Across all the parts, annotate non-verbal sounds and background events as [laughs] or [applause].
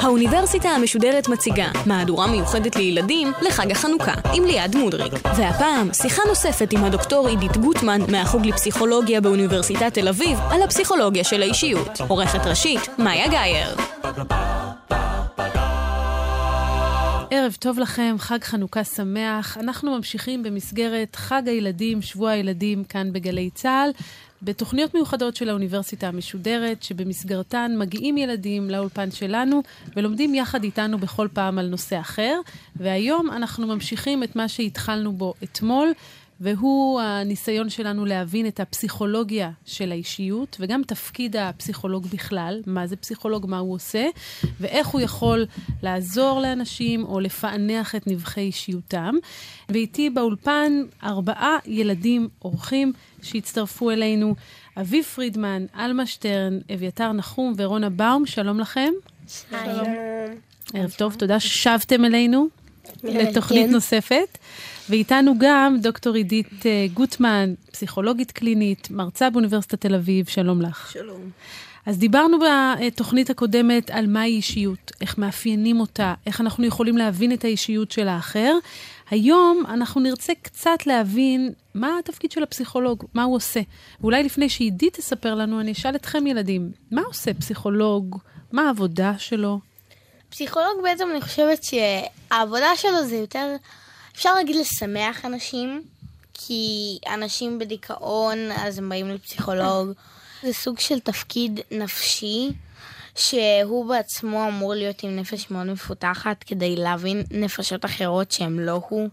האוניברסיטה המשודרת מציגה מהדורה מיוחדת לילדים לחג החנוכה עם ליעד מודריק. והפעם שיחה נוספת עם הדוקטור עידית גוטמן מהחוג לפסיכולוגיה באוניברסיטת תל אביב על הפסיכולוגיה של האישיות. עורכת ראשית, מאיה גאייר. ערב טוב לכם, חג חנוכה שמח. אנחנו ממשיכים במסגרת חג הילדים, שבוע הילדים, כאן בגלי צה"ל, בתוכניות מיוחדות של האוניברסיטה המשודרת, שבמסגרתן מגיעים ילדים לאולפן שלנו ולומדים יחד איתנו בכל פעם על נושא אחר. והיום אנחנו ממשיכים את מה שהתחלנו בו אתמול, והוא הניסיון שלנו להבין את הפסיכולוגיה של האישיות, וגם תפקיד הפסיכולוג בכלל, מה זה פסיכולוג, מה הוא עושה, ואיך הוא יכול לעזור לאנשים או לפענח את נבחי אישיותם. ואיתי באולפן ארבעה ילדים אורחים שהצטרפו אלינו, אביב פרידמן, עלמה שטרן, אביתר נחום ורונה באום, שלום לכם. שלום. ערב טוב, תודה ששבתם אלינו לתוכנית כן. נוספת. ואיתנו גם דוקטור עידית אה, גוטמן, פסיכולוגית קלינית, מרצה באוניברסיטת תל אביב, שלום לך. שלום. אז דיברנו בתוכנית הקודמת על מהי אישיות, איך מאפיינים אותה, איך אנחנו יכולים להבין את האישיות של האחר. היום אנחנו נרצה קצת להבין מה התפקיד של הפסיכולוג, מה הוא עושה. ואולי לפני שעידית תספר לנו, אני אשאל אתכם ילדים, מה עושה פסיכולוג? מה העבודה שלו? פסיכולוג בעצם אני חושבת שהעבודה שלו זה יותר אפשר להגיד לשמח אנשים, כי אנשים בדיכאון, אז הם באים לפסיכולוג. [coughs] זה סוג של תפקיד נפשי, שהוא בעצמו אמור להיות עם נפש מאוד מפותחת, כדי להבין נפשות אחרות שהן לא הוא.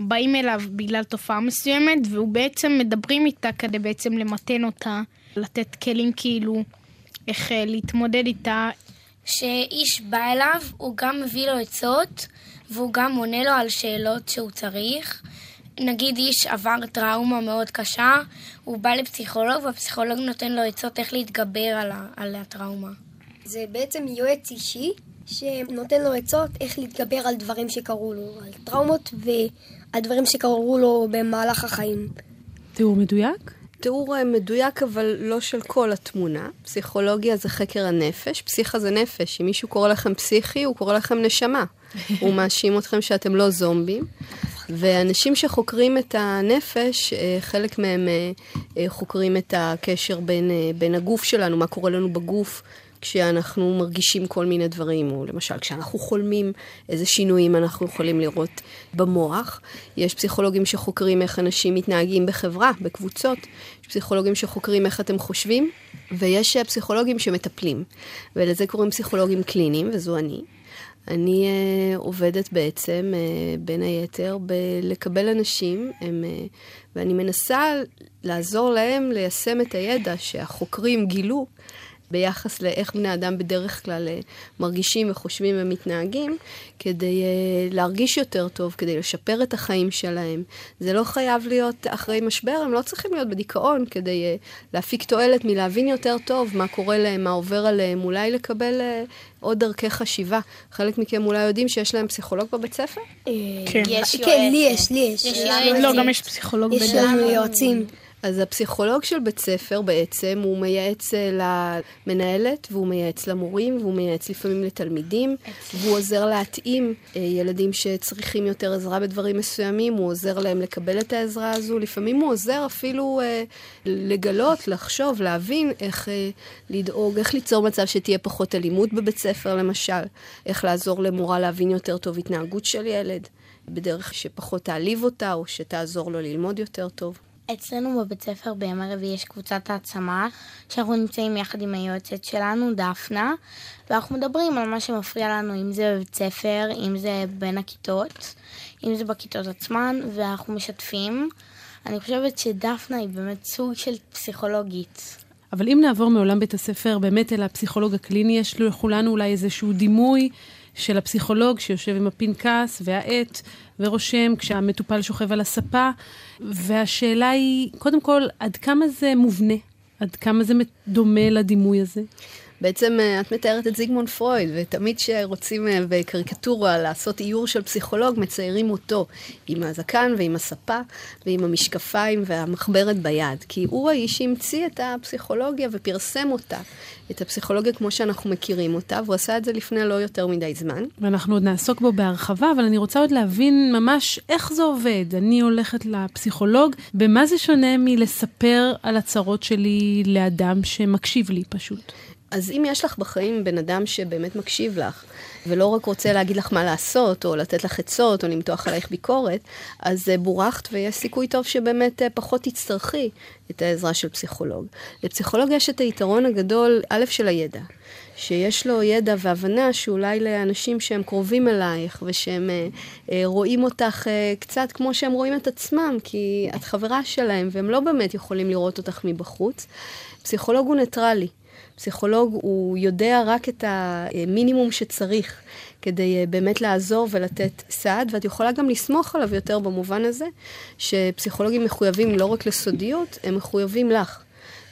באים אליו בגלל תופעה מסוימת, והוא בעצם מדברים איתה כדי בעצם למתן אותה, לתת כלים כאילו איך אה, להתמודד איתה. שאיש בא אליו, הוא גם מביא לו עצות, והוא גם עונה לו על שאלות שהוא צריך. נגיד איש עבר טראומה מאוד קשה, הוא בא לפסיכולוג והפסיכולוג נותן לו עצות איך להתגבר על, ה- על הטראומה. זה בעצם יועץ אישי שנותן לו עצות איך להתגבר על דברים שקרו לו, על טראומות ועל דברים שקרו לו במהלך החיים. תיאור מדויק? תיאור אה, מדויק, אבל לא של כל התמונה. פסיכולוגיה זה חקר הנפש, פסיכה זה נפש. אם מישהו קורא לכם פסיכי, הוא קורא לכם נשמה. הוא מאשים אתכם שאתם לא זומבים. ואנשים שחוקרים את הנפש, אה, חלק מהם אה, חוקרים את הקשר בין, בין הגוף שלנו, מה קורה לנו בגוף, כשאנחנו מרגישים כל מיני דברים, או למשל כשאנחנו חולמים, איזה שינויים אנחנו יכולים לראות במוח. יש פסיכולוגים שחוקרים איך אנשים מתנהגים בחברה, בקבוצות. יש פסיכולוגים שחוקרים איך אתם חושבים, ויש פסיכולוגים שמטפלים. ולזה קוראים פסיכולוגים קליניים, וזו אני. אני uh, עובדת בעצם, uh, בין היתר, בלקבל אנשים, הם, uh, ואני מנסה לעזור להם ליישם את הידע שהחוקרים גילו ביחס לאיך בני אדם בדרך כלל אה, מרגישים וחושבים ומתנהגים, כדי uh, להרגיש יותר טוב, כדי לשפר את החיים שלהם. זה לא חייב להיות אחרי משבר, הם לא צריכים להיות בדיכאון כדי uh, להפיק תועלת מלהבין יותר טוב מה קורה להם, מה עובר עליהם, אולי לקבל עוד דרכי חשיבה. חלק מכם אולי יודעים שיש להם פסיכולוג בבית ספר? כן. כן, לי יש, לי יש. לא, גם יש פסיכולוג ספר. יש לנו יועצים. אז הפסיכולוג של בית ספר בעצם, הוא מייעץ אה, למנהלת, והוא מייעץ למורים, והוא מייעץ לפעמים לתלמידים, והוא עוזר להתאים אה, ילדים שצריכים יותר עזרה בדברים מסוימים, הוא עוזר להם לקבל את העזרה הזו, לפעמים הוא עוזר אפילו אה, לגלות, לחשוב, להבין איך אה, לדאוג, איך ליצור מצב שתהיה פחות אלימות בבית ספר למשל, איך לעזור למורה להבין יותר טוב התנהגות של ילד, בדרך שפחות תעליב אותה או שתעזור לו ללמוד יותר טוב. אצלנו בבית ספר בימי רביעי יש קבוצת העצמה, שאנחנו נמצאים יחד עם היועצת שלנו, דפנה, ואנחנו מדברים על מה שמפריע לנו, אם זה בבית ספר, אם זה בין הכיתות, אם זה בכיתות עצמן, ואנחנו משתפים. אני חושבת שדפנה היא באמת סוג של פסיכולוגית. אבל אם נעבור מעולם בית הספר באמת אל הפסיכולוג הקליני, יש לכולנו אולי איזשהו דימוי של הפסיכולוג שיושב עם הפנקס והעט ורושם כשהמטופל שוכב על הספה, והשאלה היא, קודם כל, עד כמה זה מובנה? עד כמה זה דומה לדימוי הזה? בעצם אה, את מתארת את זיגמונד פרויד, ותמיד כשרוצים אה, בקריקטורה לעשות איור של פסיכולוג, מציירים אותו עם הזקן ועם הספה ועם המשקפיים והמחברת ביד. כי הוא האיש שהמציא את הפסיכולוגיה ופרסם אותה, את הפסיכולוגיה כמו שאנחנו מכירים אותה, והוא עשה את זה לפני לא יותר מדי זמן. ואנחנו עוד נעסוק בו בהרחבה, אבל אני רוצה עוד להבין ממש איך זה עובד. אני הולכת לפסיכולוג, במה זה שונה מלספר על הצרות שלי לאדם שמקשיב לי פשוט? אז אם יש לך בחיים בן אדם שבאמת מקשיב לך, ולא רק רוצה להגיד לך מה לעשות, או לתת לך עצות, או למתוח עלייך ביקורת, אז אה, בורכת ויש סיכוי טוב שבאמת אה, פחות תצטרכי את העזרה של פסיכולוג. לפסיכולוג יש את היתרון הגדול, א', של הידע. שיש לו ידע והבנה שאולי לאנשים שהם קרובים אלייך ושהם אה, אה, רואים אותך אה, קצת כמו שהם רואים את עצמם, כי את חברה שלהם והם לא באמת יכולים לראות אותך מבחוץ. פסיכולוג הוא ניטרלי. פסיכולוג הוא יודע רק את המינימום שצריך כדי אה, באמת לעזור ולתת סעד, ואת יכולה גם לסמוך עליו יותר במובן הזה, שפסיכולוגים מחויבים לא רק לסודיות, הם מחויבים לך.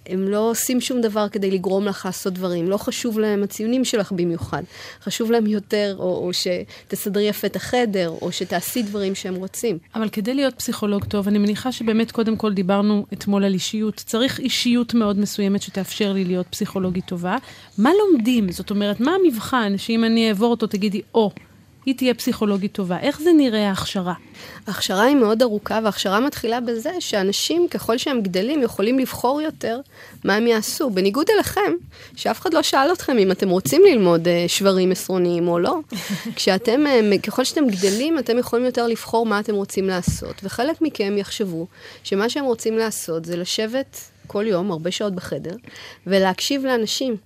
הם לא עושים שום דבר כדי לגרום לך לעשות דברים. לא חשוב להם הציונים שלך במיוחד. חשוב להם יותר, או, או שתסדרי יפה את החדר, או שתעשי דברים שהם רוצים. אבל כדי להיות פסיכולוג טוב, אני מניחה שבאמת קודם כל דיברנו אתמול על אישיות. צריך אישיות מאוד מסוימת שתאפשר לי להיות פסיכולוגית טובה. מה לומדים? זאת אומרת, מה המבחן שאם אני אעבור אותו תגידי, או, oh, היא תהיה פסיכולוגית טובה. איך זה נראה ההכשרה? ההכשרה היא מאוד ארוכה, וההכשרה מתחילה בזה שאנשים, ככל שהם גדלים, יכולים לבחור יותר מה הם יעשו. בניגוד אליכם, שאף אחד לא שאל אתכם אם אתם רוצים ללמוד uh, שברים עשרוניים או לא. [laughs] כשאתם, uh, ככל שאתם גדלים, אתם יכולים יותר לבחור מה אתם רוצים לעשות. וחלק מכם יחשבו שמה שהם רוצים לעשות זה לשבת כל יום, הרבה שעות בחדר, ולהקשיב לאנשים.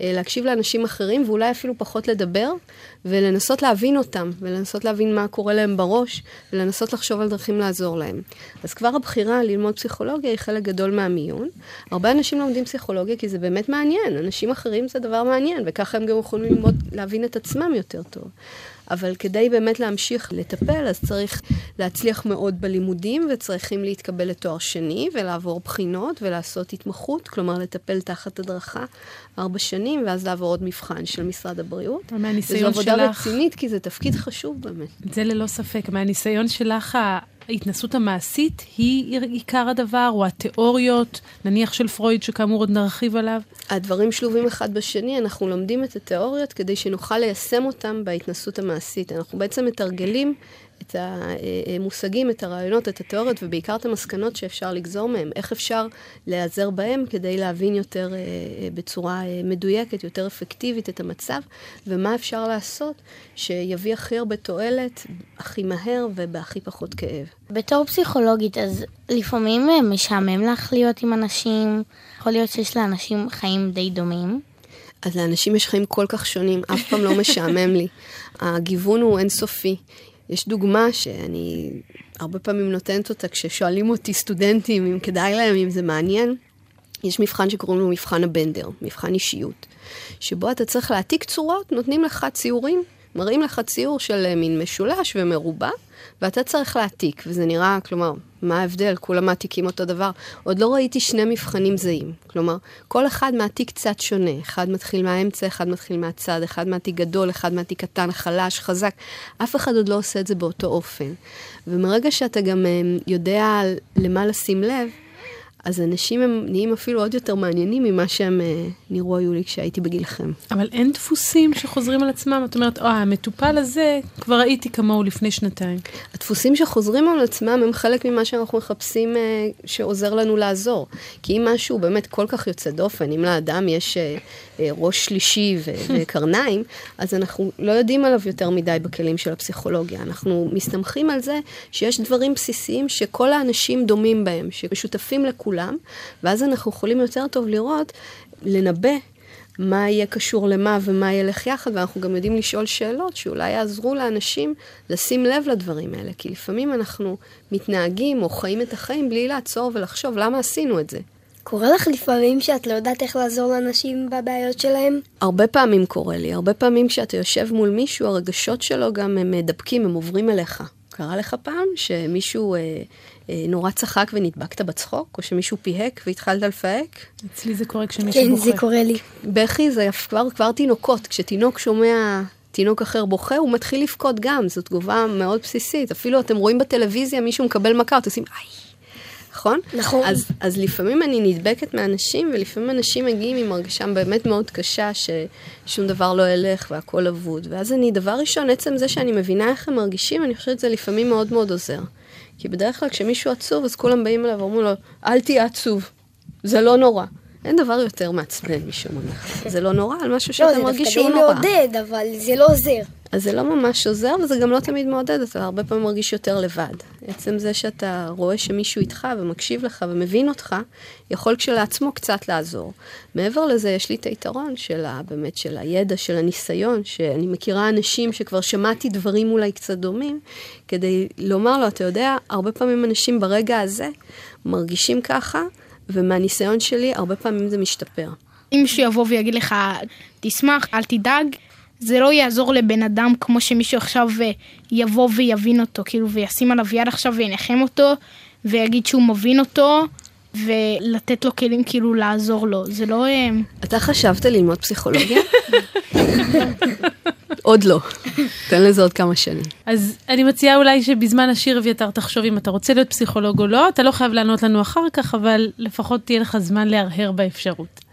אה, להקשיב לאנשים אחרים, ואולי אפילו פחות לדבר, ולנסות להבין אותם, ולנסות להבין מה קורה להם בראש, ולנסות לחשוב על דרכים לעזור להם. אז כבר הבחירה ללמוד פסיכולוגיה היא חלק גדול מהמיון. הרבה אנשים לומדים פסיכולוגיה כי זה באמת מעניין, אנשים אחרים זה דבר מעניין, וככה הם גם יכולים ללמוד להבין את עצמם יותר טוב. אבל כדי באמת להמשיך לטפל, אז צריך להצליח מאוד בלימודים, וצריכים להתקבל לתואר שני, ולעבור בחינות, ולעשות התמחות, כלומר לטפל תחת הדרכה ארבע שנים, ואז לעבור עוד מבחן של משרד הבריאות. מהניסיון שלך... וזו עבודה רצינית, כי זה תפקיד חשוב באמת. זה ללא ספק. מהניסיון שלך, ההתנסות המעשית היא עיקר הדבר, או התיאוריות, נניח של פרויד, שכאמור עוד נרחיב עליו? הדברים שלובים אחד בשני, אנחנו לומדים את התיאוריות כדי שנוכל ליישם אותם בהתנסות המעשית. אנחנו בעצם מתרגלים את המושגים, את הרעיונות, את התיאוריות, ובעיקר את המסקנות שאפשר לגזור מהם. איך אפשר להיעזר בהם כדי להבין יותר אה, אה, בצורה אה, מדויקת, יותר אפקטיבית את המצב, ומה אפשר לעשות שיביא הכי הרבה תועלת, הכי מהר ובהכי פחות כאב. בתור פסיכולוגית, אז לפעמים משעמם לך להיות עם אנשים, יכול להיות שיש לאנשים חיים די דומים. אז לאנשים יש חיים כל כך שונים, אף פעם לא משעמם לי. [laughs] הגיוון הוא אינסופי. יש דוגמה שאני הרבה פעמים נותנת אותה כששואלים אותי סטודנטים אם כדאי להם, אם זה מעניין. יש מבחן שקוראים לו מבחן הבנדר, מבחן אישיות, שבו אתה צריך להעתיק צורות, נותנים לך ציורים, מראים לך ציור של אה, מין משולש ומרובע, ואתה צריך להעתיק, וזה נראה, כלומר, מה ההבדל? כולם מעתיקים אותו דבר. עוד לא ראיתי שני מבחנים זהים. כלומר, כל אחד מעתיק קצת שונה. אחד מתחיל מהאמצע, אחד מתחיל מהצד, אחד מעתיק גדול, אחד מעתיק קטן, חלש, חזק. אף אחד עוד לא עושה את זה באותו אופן. ומרגע שאתה גם אה, יודע למה לשים לב, אז אנשים הם נהיים אפילו עוד יותר מעניינים ממה שהם אה, נראו היו לי כשהייתי בגילכם. אבל אין דפוסים שחוזרים על עצמם? את אומרת, או, המטופל הזה, כבר ראיתי כמוהו לפני שנתיים. הדפוסים שחוזרים על עצמם הם חלק ממה שאנחנו מחפשים אה, שעוזר לנו לעזור. כי אם משהו באמת כל כך יוצא דופן, אם לאדם יש אה, אה, ראש שלישי [laughs] וקרניים, אז אנחנו לא יודעים עליו יותר מדי בכלים של הפסיכולוגיה. אנחנו מסתמכים על זה שיש דברים בסיסיים שכל האנשים דומים בהם, שמשותפים לכולם, ואז אנחנו יכולים יותר טוב לראות, לנבא מה יהיה קשור למה ומה ילך יחד, ואנחנו גם יודעים לשאול שאלות שאולי יעזרו לאנשים לשים לב לדברים האלה, כי לפעמים אנחנו מתנהגים או חיים את החיים בלי לעצור ולחשוב למה עשינו את זה. קורה לך לפעמים שאת לא יודעת איך לעזור לאנשים בבעיות שלהם? הרבה פעמים קורה לי. הרבה פעמים כשאתה יושב מול מישהו, הרגשות שלו גם הם מדבקים, הם עוברים אליך. קרה לך פעם שמישהו אה, אה, נורא צחק ונדבקת בצחוק, או שמישהו פיהק והתחלת לפהק? אצלי זה קורה כשמישהו כן, בוכה. זה קורה לי. בכי זה כבר, כבר תינוקות, כשתינוק שומע תינוק אחר בוכה, הוא מתחיל לבכות גם, זו תגובה מאוד בסיסית. אפילו אתם רואים בטלוויזיה מישהו מקבל מכה, אתם עושים איי. נכון? נכון. אז, אז לפעמים אני נדבקת מאנשים, ולפעמים אנשים מגיעים עם הרגשה באמת מאוד קשה, ששום דבר לא ילך והכל אבוד. ואז אני, דבר ראשון, עצם זה שאני מבינה איך הם מרגישים, אני חושבת שזה לפעמים מאוד מאוד עוזר. כי בדרך כלל כשמישהו עצוב, אז כולם באים אליו ואומרים לו, אל תהיה עצוב, זה לא נורא. אין דבר יותר מעצבן משום ממך. זה לא נורא על משהו לא, שאתה זה מרגיש דווקא שהוא די נורא. מעודד, אבל זה לא עוזר. אז זה לא ממש עוזר, וזה גם לא תמיד מעודד, אתה הרבה פעמים מרגיש יותר לבד. עצם זה שאתה רואה שמישהו איתך ומקשיב לך ומבין אותך, יכול כשלעצמו קצת לעזור. מעבר לזה, יש לי את היתרון של ה, באמת של הידע, של הניסיון, שאני מכירה אנשים שכבר שמעתי דברים אולי קצת דומים, כדי לומר לו, אתה יודע, הרבה פעמים אנשים ברגע הזה מרגישים ככה, ומהניסיון שלי, הרבה פעמים זה משתפר. אם מישהו יבוא ויגיד לך, תשמח, אל תדאג, זה לא יעזור לבן אדם כמו שמישהו עכשיו אה, יבוא ויבין אותו, כאילו, וישים עליו יד עכשיו וינחם אותו, ויגיד שהוא מבין אותו, ולתת לו כלים כאילו לעזור לו. זה לא... אה, אתה חשבת ללמוד פסיכולוגיה? עוד לא. תן לזה עוד כמה שנים. אז אני מציעה אולי שבזמן השיר אביתר תחשוב אם אתה רוצה להיות פסיכולוג או לא, אתה לא חייב לענות לנו אחר כך, אבל לפחות תהיה לך זמן להרהר באפשרות.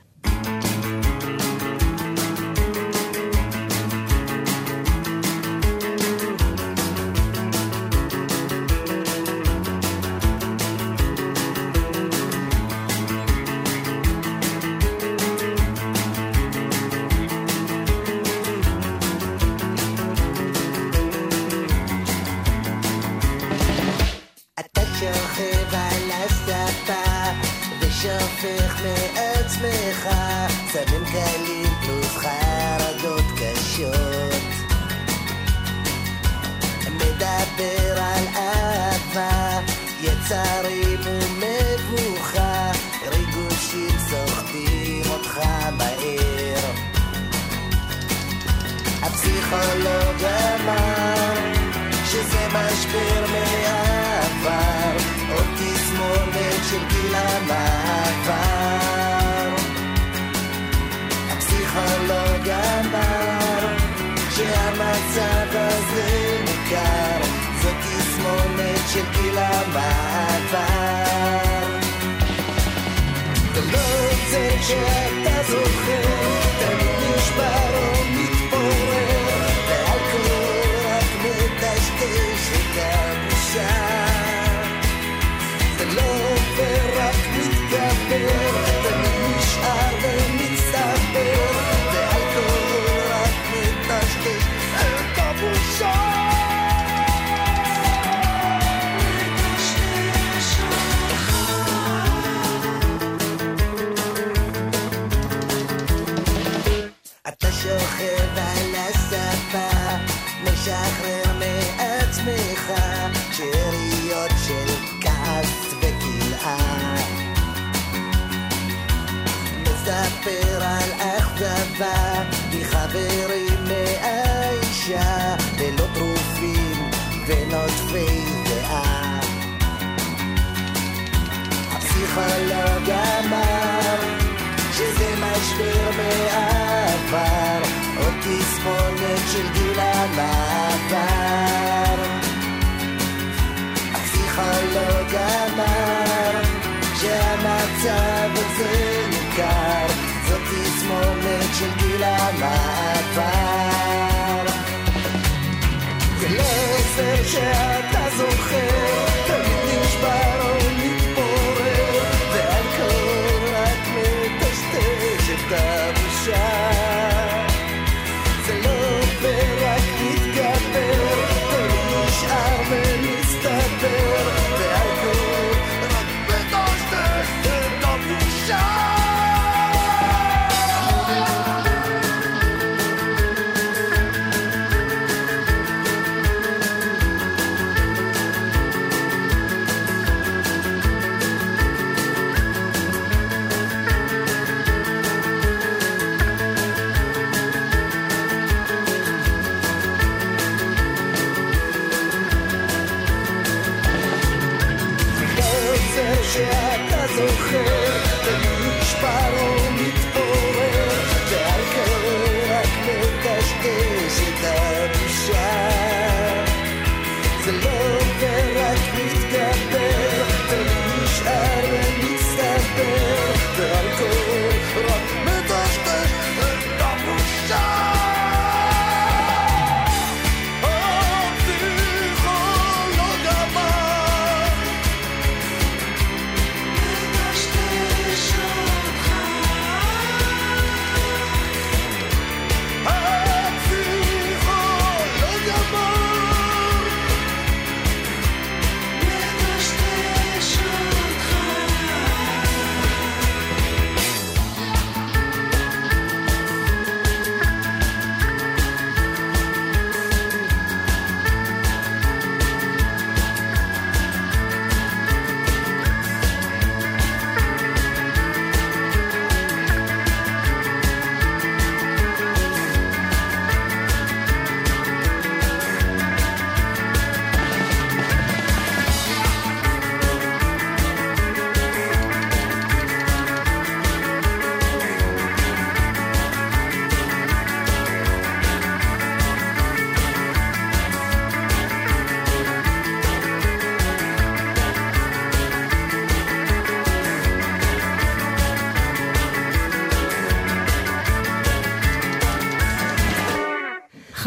עוזר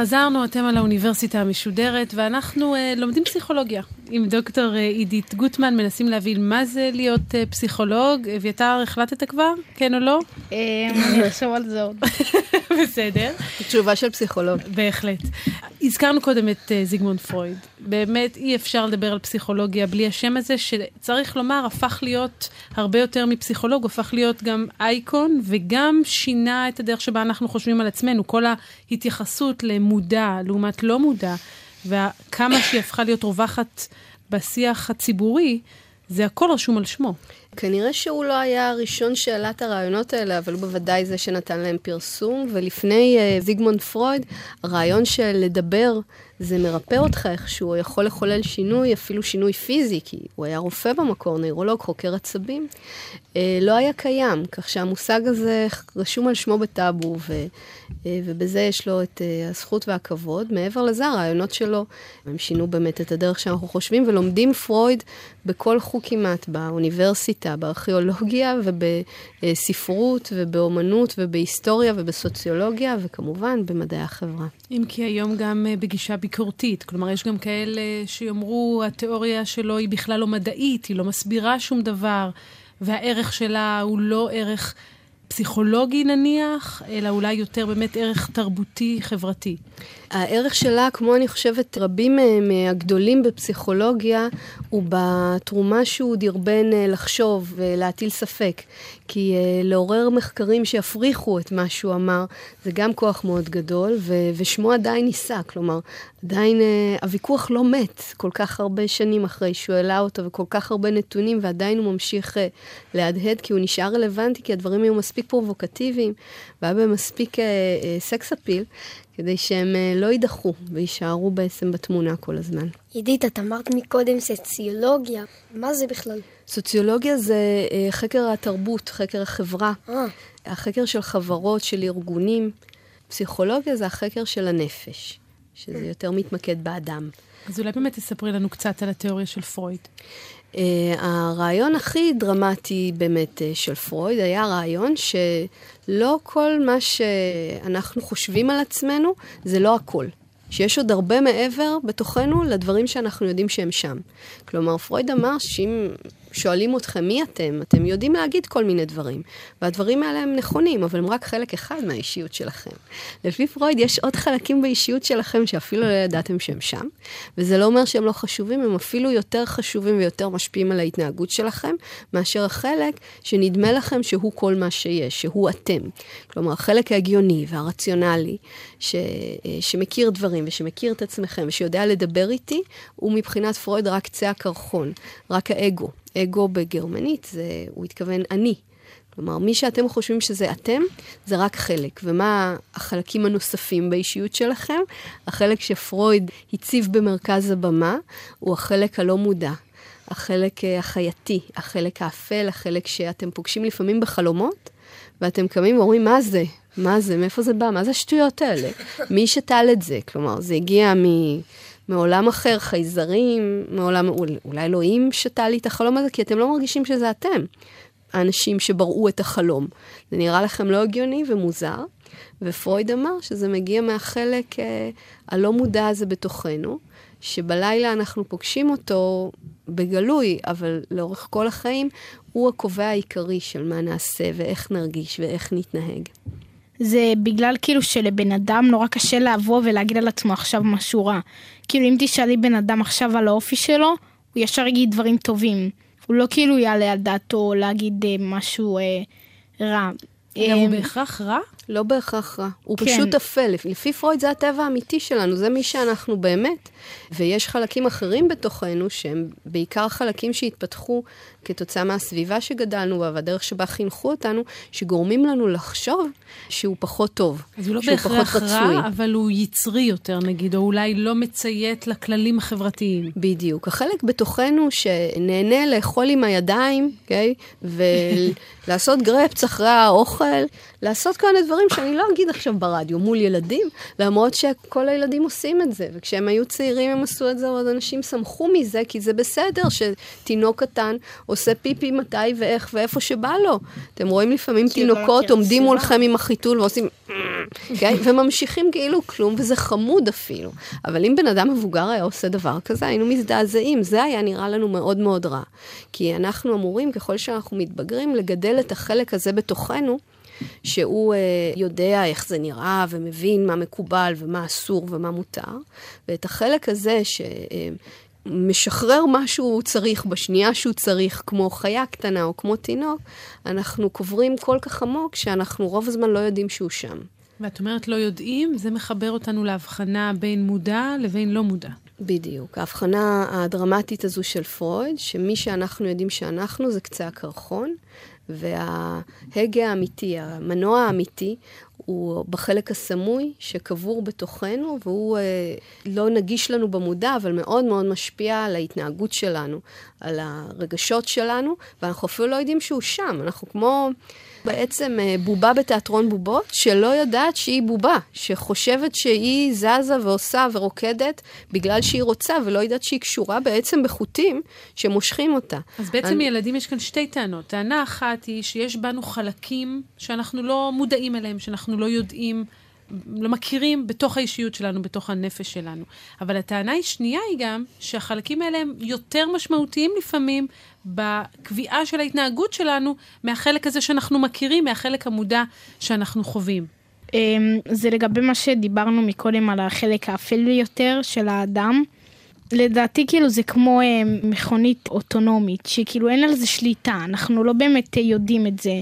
חזרנו, אתם על האוניברסיטה המשודרת, ואנחנו uh, לומדים פסיכולוגיה. עם דוקטור uh, עידית גוטמן, מנסים להבין מה זה להיות uh, פסיכולוג. אביתר, החלטת כבר? כן או לא? אני אחשוב על זה עוד. [laughs] בסדר. תשובה של פסיכולוג. בהחלט. הזכרנו קודם את uh, זיגמונד פרויד. באמת אי אפשר לדבר על פסיכולוגיה בלי השם הזה, שצריך לומר, הפך להיות הרבה יותר מפסיכולוג, הפך להיות גם אייקון, וגם שינה את הדרך שבה אנחנו חושבים על עצמנו. כל ההתייחסות למודע לעומת לא מודע, וכמה שהיא הפכה להיות רווחת בשיח הציבורי, זה הכל רשום על שמו. כנראה שהוא לא היה הראשון שהעלה את הרעיונות האלה, אבל הוא בוודאי זה שנתן להם פרסום. ולפני uh, זיגמונד פרויד, הרעיון של לדבר זה מרפא אותך איכשהו, יכול לחולל שינוי, אפילו שינוי פיזי, כי הוא היה רופא במקור, נוירולוג, חוקר עצבים, אה, לא היה קיים, כך שהמושג הזה רשום על שמו בטאבו, ו, אה, ובזה יש לו את אה, הזכות והכבוד. מעבר לזה, הרעיונות שלו, הם שינו באמת את הדרך שאנחנו חושבים, ולומדים פרויד בכל חוג כמעט, באוניברסיטה, בארכיאולוגיה ובספרות ובאומנות ובהיסטוריה ובסוציולוגיה, וכמובן במדעי החברה. אם כי היום גם בגישה ביקורתית, כלומר, יש גם כאלה שיאמרו, התיאוריה שלו היא בכלל לא מדעית, היא לא מסבירה שום דבר, והערך שלה הוא לא ערך פסיכולוגי נניח, אלא אולי יותר באמת ערך תרבותי, חברתי. הערך שלה, כמו אני חושבת רבים מהגדולים בפסיכולוגיה, הוא בתרומה שהוא דרבן אה, לחשוב ולהטיל ספק. כי לעורר מחקרים שיפריכו את מה שהוא אמר, זה גם כוח מאוד גדול, ו- ושמו עדיין נישא. כלומר, עדיין הוויכוח לא מת כל כך הרבה שנים אחרי שהוא העלה אותו, וכל כך הרבה נתונים, ועדיין הוא ממשיך להדהד, כי הוא נשאר רלוונטי, כי הדברים היו מספיק פרובוקטיביים, והיה בהם מספיק סקס אפיל. כדי שהם לא יידחו ויישארו בעצם בתמונה כל הזמן. עידית, את אמרת מקודם סוציולוגיה, מה זה בכלל? סוציולוגיה זה uh, חקר התרבות, חקר החברה, אה. החקר של חברות, של ארגונים. פסיכולוגיה זה החקר של הנפש, שזה אה. יותר מתמקד באדם. אז אולי באמת תספרי לנו קצת על התיאוריה של פרויד. Uh, הרעיון הכי דרמטי באמת uh, של פרויד היה רעיון שלא כל מה שאנחנו חושבים על עצמנו זה לא הכל. שיש עוד הרבה מעבר בתוכנו לדברים שאנחנו יודעים שהם שם. כלומר, פרויד אמר שאם שואלים אתכם מי אתם, אתם יודעים להגיד כל מיני דברים. והדברים האלה הם נכונים, אבל הם רק חלק אחד מהאישיות שלכם. לפי פרויד יש עוד חלקים באישיות שלכם שאפילו לא ידעתם שהם שם, וזה לא אומר שהם לא חשובים, הם אפילו יותר חשובים ויותר משפיעים על ההתנהגות שלכם, מאשר החלק שנדמה לכם שהוא כל מה שיש, שהוא אתם. כלומר, החלק ההגיוני והרציונלי, ש, שמכיר דברים ושמכיר את עצמכם ושיודע לדבר איתי, הוא מבחינת פרויד רק קצה הקרחון, רק האגו. אגו בגרמנית, זה, הוא התכוון אני. כלומר, מי שאתם חושבים שזה אתם, זה רק חלק. ומה החלקים הנוספים באישיות שלכם? החלק שפרויד הציב במרכז הבמה, הוא החלק הלא מודע. החלק אה, החייתי, החלק האפל, החלק שאתם פוגשים לפעמים בחלומות, ואתם קמים ואומרים, מה זה? מה זה? מאיפה זה בא? מה זה השטויות האלה? מי שתל את זה? כלומר, זה הגיע מ... מעולם אחר, חייזרים, מעולם, אולי אלוהים שתה לי את החלום הזה, כי אתם לא מרגישים שזה אתם, האנשים שבראו את החלום. זה נראה לכם לא הגיוני ומוזר, ופרויד אמר שזה מגיע מהחלק אה, הלא מודע הזה בתוכנו, שבלילה אנחנו פוגשים אותו בגלוי, אבל לאורך כל החיים הוא הקובע העיקרי של מה נעשה ואיך נרגיש ואיך נתנהג. זה בגלל כאילו שלבן אדם נורא קשה לבוא ולהגיד על עצמו עכשיו משהו רע. כאילו אם תשאלי בן אדם עכשיו על האופי שלו, הוא ישר יגיד דברים טובים. הוא לא כאילו יעלה על דעתו להגיד אה, משהו אה, רע. הוא בהכרח רע? לא בהכרח רע. הוא כן. פשוט אפל. לפי פרויד זה הטבע האמיתי שלנו, זה מי שאנחנו באמת. ויש חלקים אחרים בתוכנו שהם בעיקר חלקים שהתפתחו כתוצאה מהסביבה שגדלנו בה והדרך שבה חינכו אותנו, שגורמים לנו לחשוב שהוא פחות טוב, אז הוא לא בהכרח רע, אבל הוא יצרי יותר נגיד, או אולי לא מציית לכללים החברתיים. בדיוק. החלק בתוכנו שנהנה לאכול עם הידיים, אוקיי? Okay? [laughs] ולעשות גרפס אחרי האוכל, לעשות כל מיני דברים שאני לא אגיד עכשיו ברדיו מול ילדים, למרות שכל הילדים עושים את זה. וכשהם היו צעירים הם עשו את זה, עוד אנשים שמחו מזה, כי זה בסדר שתינוק קטן עושה פיפי מתי ואיך ואיפה שבא לו. אתם רואים לפעמים לא תינוקות עומדים. מולכם עם החיתול ועושים... כן? וממשיכים כאילו כלום, וזה חמוד אפילו. אבל אם בן אדם מבוגר היה עושה דבר כזה, היינו מזדעזעים. זה היה נראה לנו מאוד מאוד רע. כי אנחנו אמורים, ככל שאנחנו מתבגרים, לגדל את החלק הזה בתוכנו, שהוא אה, יודע איך זה נראה ומבין מה מקובל ומה אסור ומה מותר, ואת החלק הזה ש... אה, משחרר מה שהוא צריך בשנייה שהוא צריך, כמו חיה קטנה או כמו תינוק, אנחנו קוברים כל כך עמוק שאנחנו רוב הזמן לא יודעים שהוא שם. ואת אומרת לא יודעים, זה מחבר אותנו להבחנה בין מודע לבין לא מודע. בדיוק. ההבחנה הדרמטית הזו של פרויד, שמי שאנחנו יודעים שאנחנו זה קצה הקרחון, וההגה האמיתי, המנוע האמיתי, הוא בחלק הסמוי שקבור בתוכנו, והוא אה, לא נגיש לנו במודע, אבל מאוד מאוד משפיע על ההתנהגות שלנו, על הרגשות שלנו, ואנחנו אפילו לא יודעים שהוא שם. אנחנו כמו בעצם אה, בובה בתיאטרון בובות, שלא יודעת שהיא בובה, שחושבת שהיא זזה ועושה ורוקדת בגלל שהיא רוצה, ולא יודעת שהיא קשורה בעצם בחוטים שמושכים אותה. אז בעצם אני- ילדים יש כאן שתי טענות. טענה אחת היא שיש בנו חלקים שאנחנו לא מודעים אליהם, שאנחנו לא יודעים, לא מכירים בתוך האישיות שלנו, בתוך הנפש שלנו. אבל הטענה היא שנייה היא גם שהחלקים האלה הם יותר משמעותיים לפעמים בקביעה של ההתנהגות שלנו מהחלק הזה שאנחנו מכירים, מהחלק המודע שאנחנו חווים. אמ, זה לגבי מה שדיברנו מקודם על החלק האפל יותר של האדם. לדעתי כאילו זה כמו אה, מכונית אוטונומית, שכאילו אין על זה שליטה, אנחנו לא באמת אה, יודעים את זה,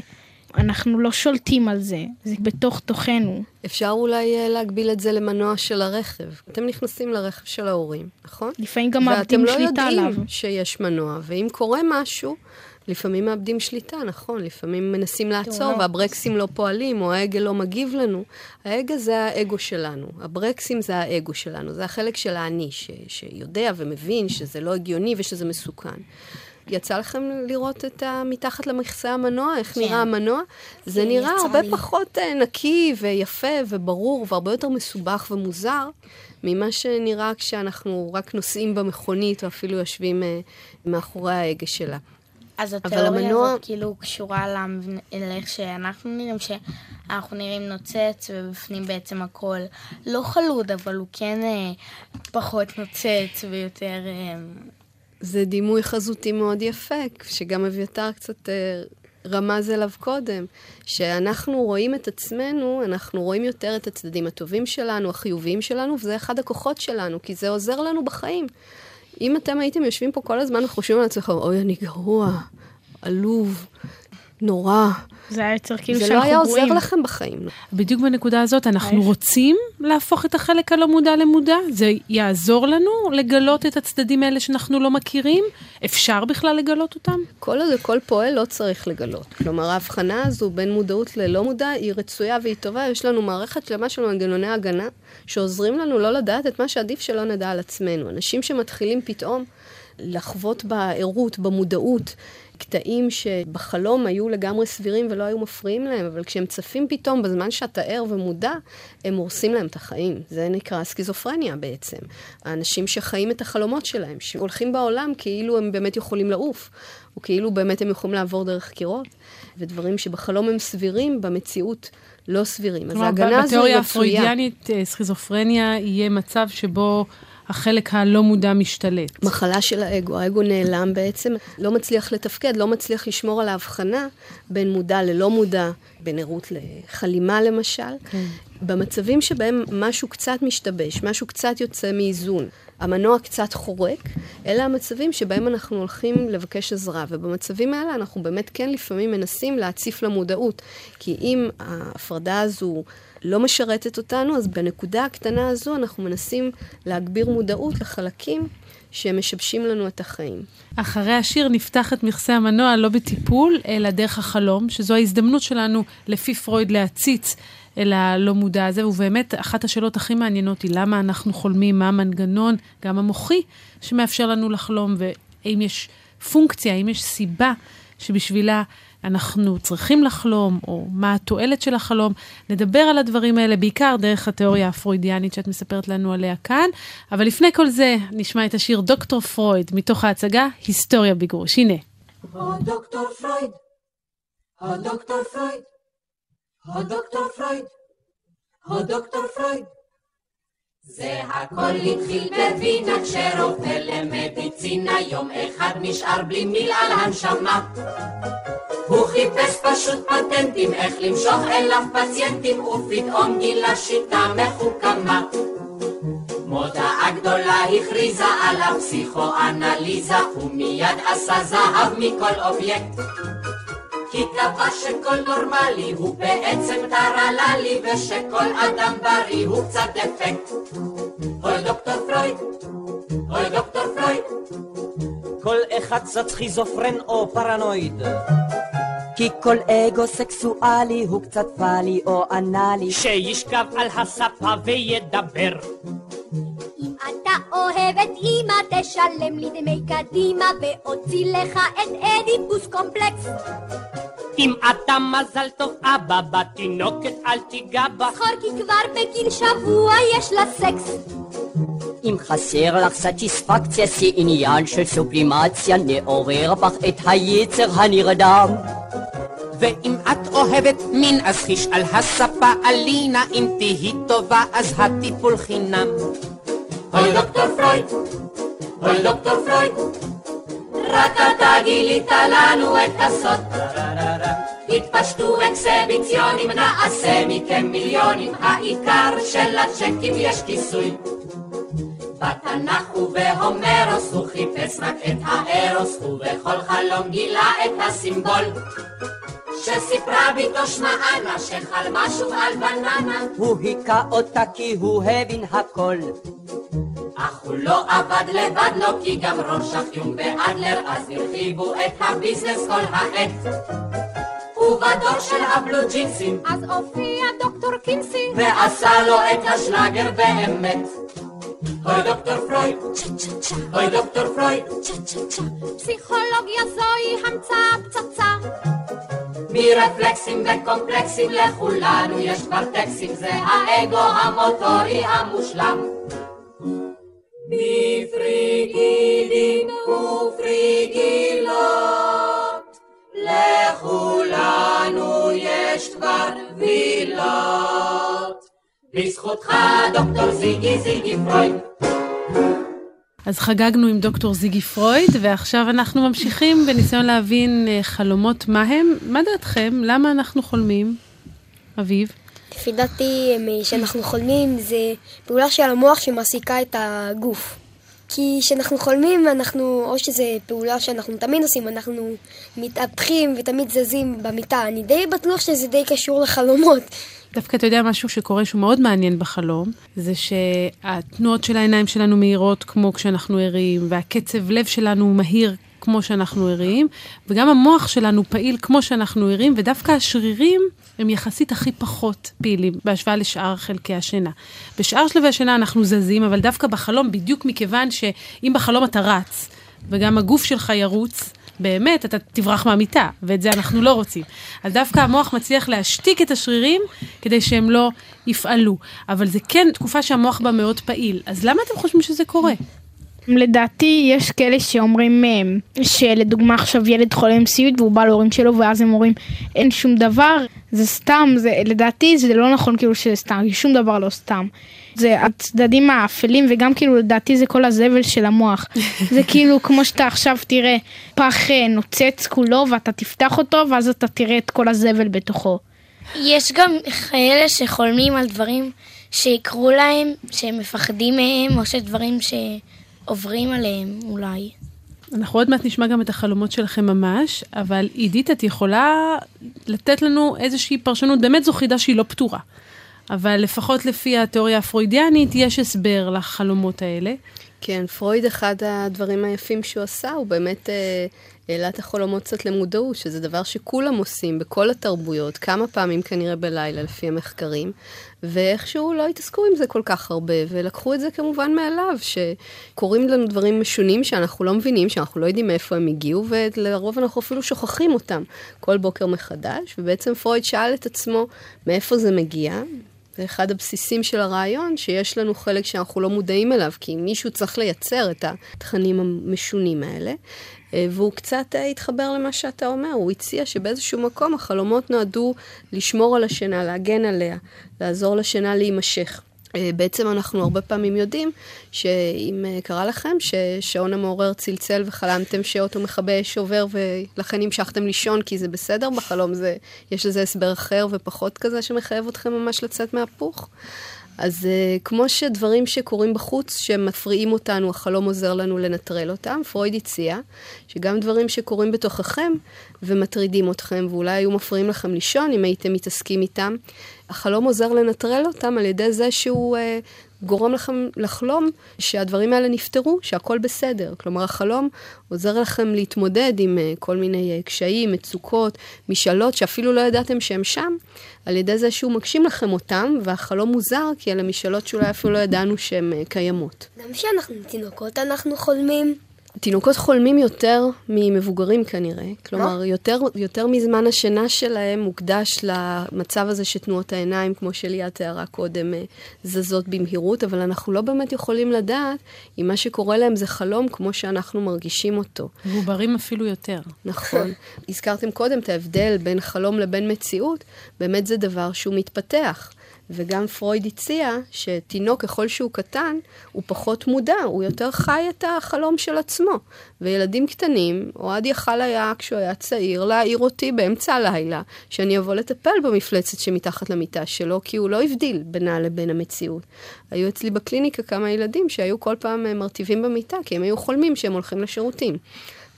אנחנו לא שולטים על זה, זה בתוך תוכנו. אפשר אולי אה, להגביל את זה למנוע של הרכב. אתם נכנסים לרכב של ההורים, נכון? לפעמים גם מאבדים ואתם לא שליטה עליו. יודעים שיש מנוע, ואם קורה משהו, לפעמים מאבדים שליטה, נכון? לפעמים מנסים לעצור, תאונות. והברקסים לא פועלים, או ההגה לא מגיב לנו. ההגה זה האגו שלנו, הברקסים זה האגו שלנו, זה החלק של האני, ש- שיודע ומבין שזה לא הגיוני ושזה מסוכן. יצא לכם לראות את ה... מתחת למכסה המנוע, איך כן. נראה המנוע? זה כן, נראה הרבה לי. פחות אה, נקי ויפה וברור והרבה יותר מסובך ומוזר ממה שנראה כשאנחנו רק נוסעים במכונית או אפילו יושבים אה, מאחורי ההגה שלה. אז התיאוריה המנוע- הזאת כאילו קשורה למבנה- לאיך שאנחנו נראים, שאנחנו נראים נוצץ ובפנים בעצם הכל לא חלוד, אבל הוא כן אה, פחות נוצץ ויותר... אה, זה דימוי חזותי מאוד יפה, שגם אביתר קצת אה, רמז אליו קודם, שאנחנו רואים את עצמנו, אנחנו רואים יותר את הצדדים הטובים שלנו, החיוביים שלנו, וזה אחד הכוחות שלנו, כי זה עוזר לנו בחיים. אם אתם הייתם יושבים פה כל הזמן וחושבים על עצמכם, אוי, אני גרוע, עלוב, נורא, זה היה יוצר כאילו זה שאנחנו לא היה עוזר גרועים. לכם בחיים. בדיוק בנקודה הזאת, אנחנו. רוצים להפוך את החלק הלא מודע למודע? זה יעזור לנו לגלות את הצדדים האלה שאנחנו לא מכירים? אפשר בכלל לגלות אותם? כל עוד הכל פועל לא צריך לגלות. כלומר, ההבחנה הזו בין מודעות ללא מודע היא רצויה והיא טובה. יש לנו מערכת שלמה של מנגנוני הגנה שעוזרים לנו לא לדעת את מה שעדיף שלא נדע על עצמנו. אנשים שמתחילים פתאום לחוות בערות, במודעות, קטעים שבחלום היו לגמרי סבירים ולא היו מפריעים להם, אבל כשהם צפים פתאום בזמן שאתה ער ומודע, הם הורסים להם את החיים. זה נקרא סכיזופרניה בעצם. האנשים שחיים את החלומות שלהם, שהולכים בעולם כאילו הם באמת יכולים לעוף, או כאילו באמת הם יכולים לעבור דרך קירות, ודברים שבחלום הם סבירים, במציאות לא סבירים. אז ההגנה הזו היא בתיאוריה רצויה. הפרוידיאנית, אה, סכיזופרניה יהיה מצב שבו החלק הלא מודע משתלט. מחלה של האגו, האגו נעלם בעצם, לא מצליח לתפקד, לא מצליח לשמור על ההבחנה בין מודע ללא מודע, בין ערות לחלימה למשל. כן. במצבים שבהם משהו קצת משתבש, משהו קצת יוצא מאיזון, המנוע קצת חורק, אלה המצבים שבהם אנחנו הולכים לבקש עזרה, ובמצבים האלה אנחנו באמת כן לפעמים מנסים להציף למודעות, כי אם ההפרדה הזו לא משרתת אותנו, אז בנקודה הקטנה הזו אנחנו מנסים להגביר מודעות לחלקים שמשבשים לנו את החיים. אחרי השיר נפתח את מכסה המנוע לא בטיפול, אלא דרך החלום, שזו ההזדמנות שלנו, לפי פרויד, להציץ אל הלא מודע הזה, ובאמת אחת השאלות הכי מעניינות היא למה אנחנו חולמים, מה המנגנון, גם המוחי, שמאפשר לנו לחלום, והאם יש פונקציה, האם יש סיבה שבשבילה אנחנו צריכים לחלום, או מה התועלת של החלום. נדבר על הדברים האלה בעיקר דרך התיאוריה הפרוידיאנית שאת מספרת לנו עליה כאן. אבל לפני כל זה, נשמע את השיר דוקטור פרויד מתוך ההצגה היסטוריה בגרוש. הנה. הדוקטור פרויד, הדוקטור פרויד, הדוקטור פרויד, הדוקטור פרויד. זה הכל התחיל בווינה כשרופא למדיצינה יום אחד נשאר בלי מיל על הנשמה. הוא חיפש פשוט פטנטים איך למשוך אליו פציינטים ופתאום גילה שיטה מחוכמה. מודעה גדולה הכריזה עליו פסיכואנליזה ומיד עשה זהב מכל אובייקט כי קבע שכל נורמלי הוא בעצם טרללי ושכל אדם בריא הוא קצת דפקט. אוי דוקטור פרויד, אוי דוקטור פרויד. כל אחד קצת סכיזופרן או פרנואיד. כי כל אגו סקסואלי הוא קצת פאלי או אנאלי. שישכב על הספה וידבר. אם אתה אוהב את אמא, תשלם לי דמי קדימה, ואוציא לך את אדיפוס קומפלקס. אם אתה מזל טוב אבא, בתינוקת אל תיגע בה. זכור כי כבר בגיל שבוע יש לה סקס. אם חסר לך סטיספקציה, זה עניין של סובלימציה, נעורר בך את היצר הנרדם. ואם את אוהבת מין, אז חיש על הספה אלינה, אם תהי טובה, אז הטיפול חינם. אוי דוקטור פרויד, אוי דוקטור פרויד, גילית לנו את הסוד. התפשטו אקסביציונים, נעשה מכם מיליונים, העיקר של הצ'קים יש כיסוי. בתנ"ך ובהומרוס הוא חיפש רק את הארוס, ובכל חלום גילה את הסימבול. שסיפרה ביתו שמענה שחלמה שוב על בננה. הוא היכה אותה כי הוא הבין הכל. אך הוא לא עבד לבד לו, כי גם רורשך יום ואדלר, אז הרחיבו את הביזנס כל העת. ובדור של הבלו ג'ינסים, אז הופיע דוקטור קינסי, ועשה לו את השלאגר באמת. אוי דוקטור פרויד, אוי דוקטור פרויד, פסיכולוגיה זוהי המצאה פצצה. מרפלקסים וקומפלקסים לכולנו יש כבר טקסים, זה האגו המוטורי המושלם. אז חגגנו עם דוקטור זיגי פרויד, ועכשיו אנחנו ממשיכים בניסיון להבין אה, חלומות מה הם. מה דעתכם? למה אנחנו חולמים? אביב? לפי דעתי, כשאנחנו חולמים זה פעולה של המוח שמעסיקה את הגוף. כי כשאנחנו חולמים, אנחנו, או שזה פעולה שאנחנו תמיד עושים, אנחנו מתהפכים ותמיד זזים במיטה. אני די בטוח שזה די קשור לחלומות. דווקא אתה יודע משהו שקורה שהוא מאוד מעניין בחלום, זה שהתנועות של העיניים שלנו מהירות כמו כשאנחנו ערים, והקצב לב שלנו מהיר כמו שאנחנו ערים, וגם המוח שלנו פעיל כמו שאנחנו ערים, ודווקא השרירים הם יחסית הכי פחות פעילים בהשוואה לשאר חלקי השינה. בשאר שלבי השינה אנחנו זזים, אבל דווקא בחלום, בדיוק מכיוון שאם בחלום אתה רץ, וגם הגוף שלך ירוץ, באמת, אתה תברח מהמיטה, ואת זה אנחנו לא רוצים. אז דווקא המוח מצליח להשתיק את השרירים כדי שהם לא יפעלו. אבל זה כן תקופה שהמוח בה מאוד פעיל. אז למה אתם חושבים שזה קורה? לדעתי יש כאלה שאומרים שלדוגמה עכשיו ילד חולה עם סיוט והוא בא להורים שלו ואז הם אומרים אין שום דבר זה סתם זה לדעתי זה לא נכון כאילו שזה סתם שום דבר לא סתם. זה הצדדים האפלים וגם כאילו לדעתי זה כל הזבל של המוח [laughs] זה כאילו כמו שאתה עכשיו תראה פח נוצץ כולו ואתה תפתח אותו ואז אתה תראה את כל הזבל בתוכו. יש גם כאלה שחולמים על דברים שיקרו להם שהם מפחדים מהם או שדברים ש... עוברים עליהם אולי. אנחנו עוד מעט נשמע גם את החלומות שלכם ממש, אבל עידית, את יכולה לתת לנו איזושהי פרשנות, באמת זו חידה שהיא לא פתורה. אבל לפחות לפי התיאוריה הפרוידיאנית, יש הסבר לחלומות האלה. כן, פרויד, אחד הדברים היפים שהוא עשה, הוא באמת אה, העלה את החלומות קצת למודעות, שזה דבר שכולם עושים בכל התרבויות, כמה פעמים כנראה בלילה לפי המחקרים, ואיכשהו לא התעסקו עם זה כל כך הרבה, ולקחו את זה כמובן מאליו, שקורים לנו דברים משונים שאנחנו לא מבינים, שאנחנו לא יודעים מאיפה הם הגיעו, ולרוב אנחנו אפילו שוכחים אותם כל בוקר מחדש, ובעצם פרויד שאל את עצמו מאיפה זה מגיע, זה אחד הבסיסים של הרעיון, שיש לנו חלק שאנחנו לא מודעים אליו, כי מישהו צריך לייצר את התכנים המשונים האלה. אה, והוא קצת אה, התחבר למה שאתה אומר, הוא הציע שבאיזשהו מקום החלומות נועדו לשמור על השינה, להגן עליה, לעזור לשינה להימשך. אה, בעצם אנחנו הרבה פעמים יודעים שאם קרה לכם ששעון המעורר צלצל וחלמתם שאוטו מכבה אש עובר ולכן המשכתם לישון כי זה בסדר בחלום, זה, יש לזה הסבר אחר ופחות כזה שמחייב אתכם ממש לצאת מהפוך. אז uh, כמו שדברים שקורים בחוץ, שמפריעים אותנו, החלום עוזר לנו לנטרל אותם, פרויד הציע שגם דברים שקורים בתוככם ומטרידים אתכם, ואולי היו מפריעים לכם לישון אם הייתם מתעסקים איתם, החלום עוזר לנטרל אותם על ידי זה שהוא uh, גורם לכם לחלום שהדברים האלה נפתרו, שהכל בסדר. כלומר, החלום עוזר לכם להתמודד עם uh, כל מיני uh, קשיים, מצוקות, משאלות שאפילו לא ידעתם שהם שם, על ידי זה שהוא מגשים לכם אותם, והחלום מוזר, כי אלה משאלות שאולי אפילו לא ידענו שהן uh, קיימות. גם כשאנחנו תינוקות אנחנו חולמים. תינוקות חולמים יותר ממבוגרים כנראה. כלומר, יותר, יותר מזמן השינה שלהם מוקדש למצב הזה שתנועות העיניים, כמו שליאת תיארה קודם, אה, זזות במהירות, אבל אנחנו לא באמת יכולים לדעת אם מה שקורה להם זה חלום כמו שאנחנו מרגישים אותו. מבוגרים אפילו יותר. נכון. הזכרתם קודם את ההבדל בין חלום לבין מציאות, באמת זה דבר שהוא מתפתח. וגם פרויד הציע שתינוק, ככל שהוא קטן, הוא פחות מודע, הוא יותר חי את החלום של עצמו. וילדים קטנים, אוהד יכל היה, כשהוא היה צעיר, להעיר אותי באמצע הלילה, שאני אבוא לטפל במפלצת שמתחת למיטה שלו, כי הוא לא הבדיל בינה לבין המציאות. היו אצלי בקליניקה כמה ילדים שהיו כל פעם אה, מרטיבים במיטה, כי הם היו חולמים שהם הולכים לשירותים.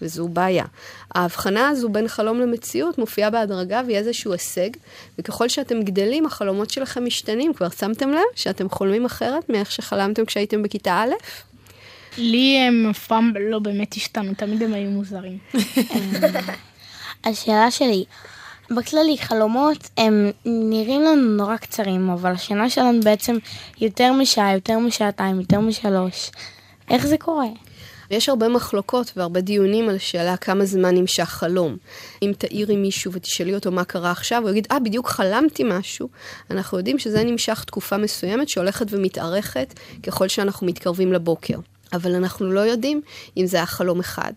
וזו בעיה. ההבחנה הזו בין חלום למציאות מופיעה בהדרגה והיא איזשהו הישג, וככל שאתם גדלים, החלומות שלכם משתנים. כבר שמתם לב שאתם חולמים אחרת מאיך שחלמתם כשהייתם בכיתה א'? לי הם אף פעם לא באמת השתנו, תמיד הם היו מוזרים. [laughs] השאלה שלי, בכללי חלומות הם נראים לנו נורא קצרים, אבל השינה שלנו בעצם יותר משעה, יותר משעתיים, יותר משלוש. איך זה קורה? ויש הרבה מחלוקות והרבה דיונים על השאלה כמה זמן נמשך חלום. אם תעירי מישהו ותשאלי אותו מה קרה עכשיו, הוא יגיד, אה, ah, בדיוק חלמתי משהו. אנחנו יודעים שזה נמשך תקופה מסוימת שהולכת ומתארכת ככל שאנחנו מתקרבים לבוקר. אבל אנחנו לא יודעים אם זה היה חלום אחד,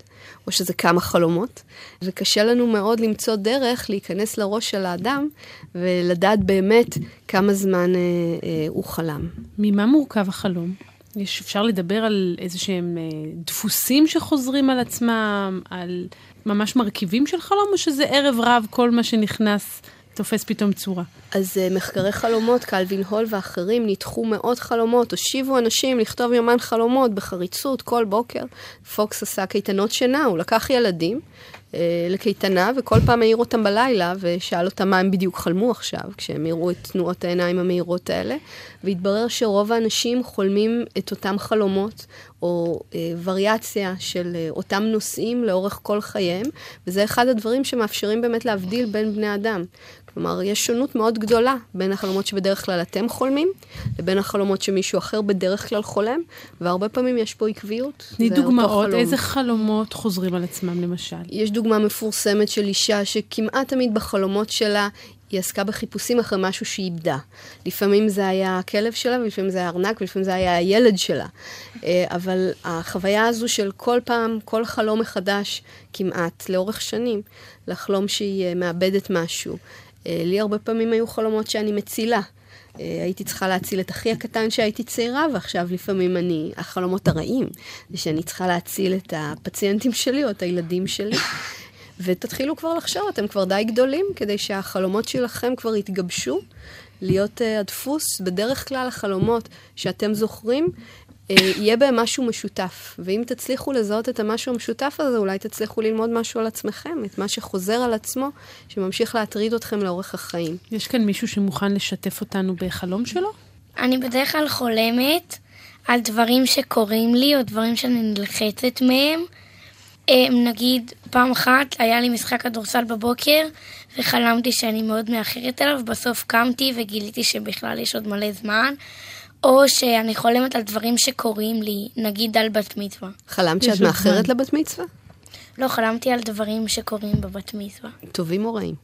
או שזה כמה חלומות, וקשה לנו מאוד למצוא דרך להיכנס לראש של האדם ולדעת באמת כמה זמן אה, אה, הוא חלם. ממה מורכב החלום? יש, אפשר לדבר על איזה שהם אה, דפוסים שחוזרים על עצמם, על ממש מרכיבים של חלום, או שזה ערב רב כל מה שנכנס תופס פתאום צורה? אז uh, מחקרי חלומות, קלווין הול ואחרים ניתחו מאות חלומות, הושיבו אנשים לכתוב יומן חלומות בחריצות כל בוקר. פוקס עשה קייטנות שינה, הוא לקח ילדים אה, לקייטנה, וכל פעם העיר אותם בלילה, ושאל אותם מה הם בדיוק חלמו עכשיו, כשהם יראו את תנועות העיניים המהירות האלה, והתברר שרוב האנשים חולמים את אותם חלומות, או אה, וריאציה של אה, אותם נושאים לאורך כל חייהם, וזה אחד הדברים שמאפשרים באמת להבדיל בין בני אדם. כלומר, יש שונות מאוד גדולה בין החלומות שבדרך כלל אתם חולמים, לבין החלומות שמישהו אחר בדרך כלל חולם, והרבה פעמים יש פה עקביות. תני דוגמאות, איזה חלומות חוזרים על עצמם למשל? יש דוגמה מפורסמת של אישה שכמעט תמיד בחלומות שלה היא עסקה בחיפושים אחרי משהו שהיא איבדה. לפעמים זה היה הכלב שלה, ולפעמים זה היה ארנק, ולפעמים זה היה הילד שלה. אה, אבל החוויה הזו של כל פעם, כל חלום מחדש, כמעט, לאורך שנים, לחלום שהיא אה, מאבדת משהו, לי הרבה פעמים היו חלומות שאני מצילה. אה, הייתי צריכה להציל את אחי הקטן כשהייתי צעירה, ועכשיו לפעמים אני, החלומות הרעים, זה שאני צריכה להציל את הפציינטים שלי או את הילדים שלי. ותתחילו כבר לחשוב, אתם כבר די גדולים, כדי שהחלומות שלכם כבר יתגבשו, להיות uh, הדפוס. בדרך כלל החלומות שאתם זוכרים, אה, יהיה בהם משהו משותף. ואם תצליחו לזהות את המשהו המשותף הזה, אולי תצליחו ללמוד משהו על עצמכם, את מה שחוזר על עצמו, שממשיך להטריד אתכם לאורך החיים. יש כאן מישהו שמוכן לשתף אותנו בחלום שלו? אני בדרך כלל חולמת על דברים שקורים לי או דברים שאני נלחצת מהם. אה, נגיד, פעם אחת היה לי משחק כדורסל בבוקר וחלמתי שאני מאוד מאחרת אליו, בסוף קמתי וגיליתי שבכלל יש עוד מלא זמן. או שאני חולמת על דברים שקורים לי, נגיד על בת מצווה. חלמת שאת מאחרת לבת מצווה? לא, חלמתי על דברים שקורים בבת מצווה. טובים או רעים?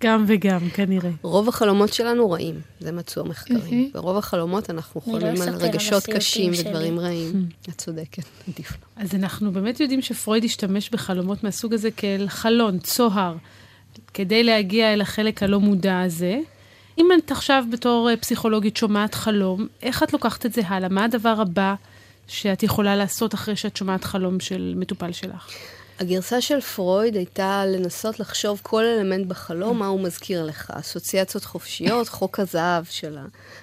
גם וגם, כנראה. רוב החלומות שלנו רעים, זה מצאו המחקרים. ברוב החלומות אנחנו לא חולמים על רגשות קשים שלי. ודברים רעים. את צודקת, עדיף לא. אז אנחנו באמת יודעים שפרויד השתמש בחלומות מהסוג הזה כאל חלון, צוהר, כדי להגיע אל החלק הלא מודע הזה. אם את עכשיו בתור אה, פסיכולוגית שומעת חלום, איך את לוקחת את זה הלאה? מה הדבר הבא שאת יכולה לעשות אחרי שאת שומעת חלום של מטופל שלך? הגרסה של פרויד הייתה לנסות לחשוב כל אלמנט בחלום, מה הוא מזכיר לך. אסוציאציות חופשיות, חוק הזהב של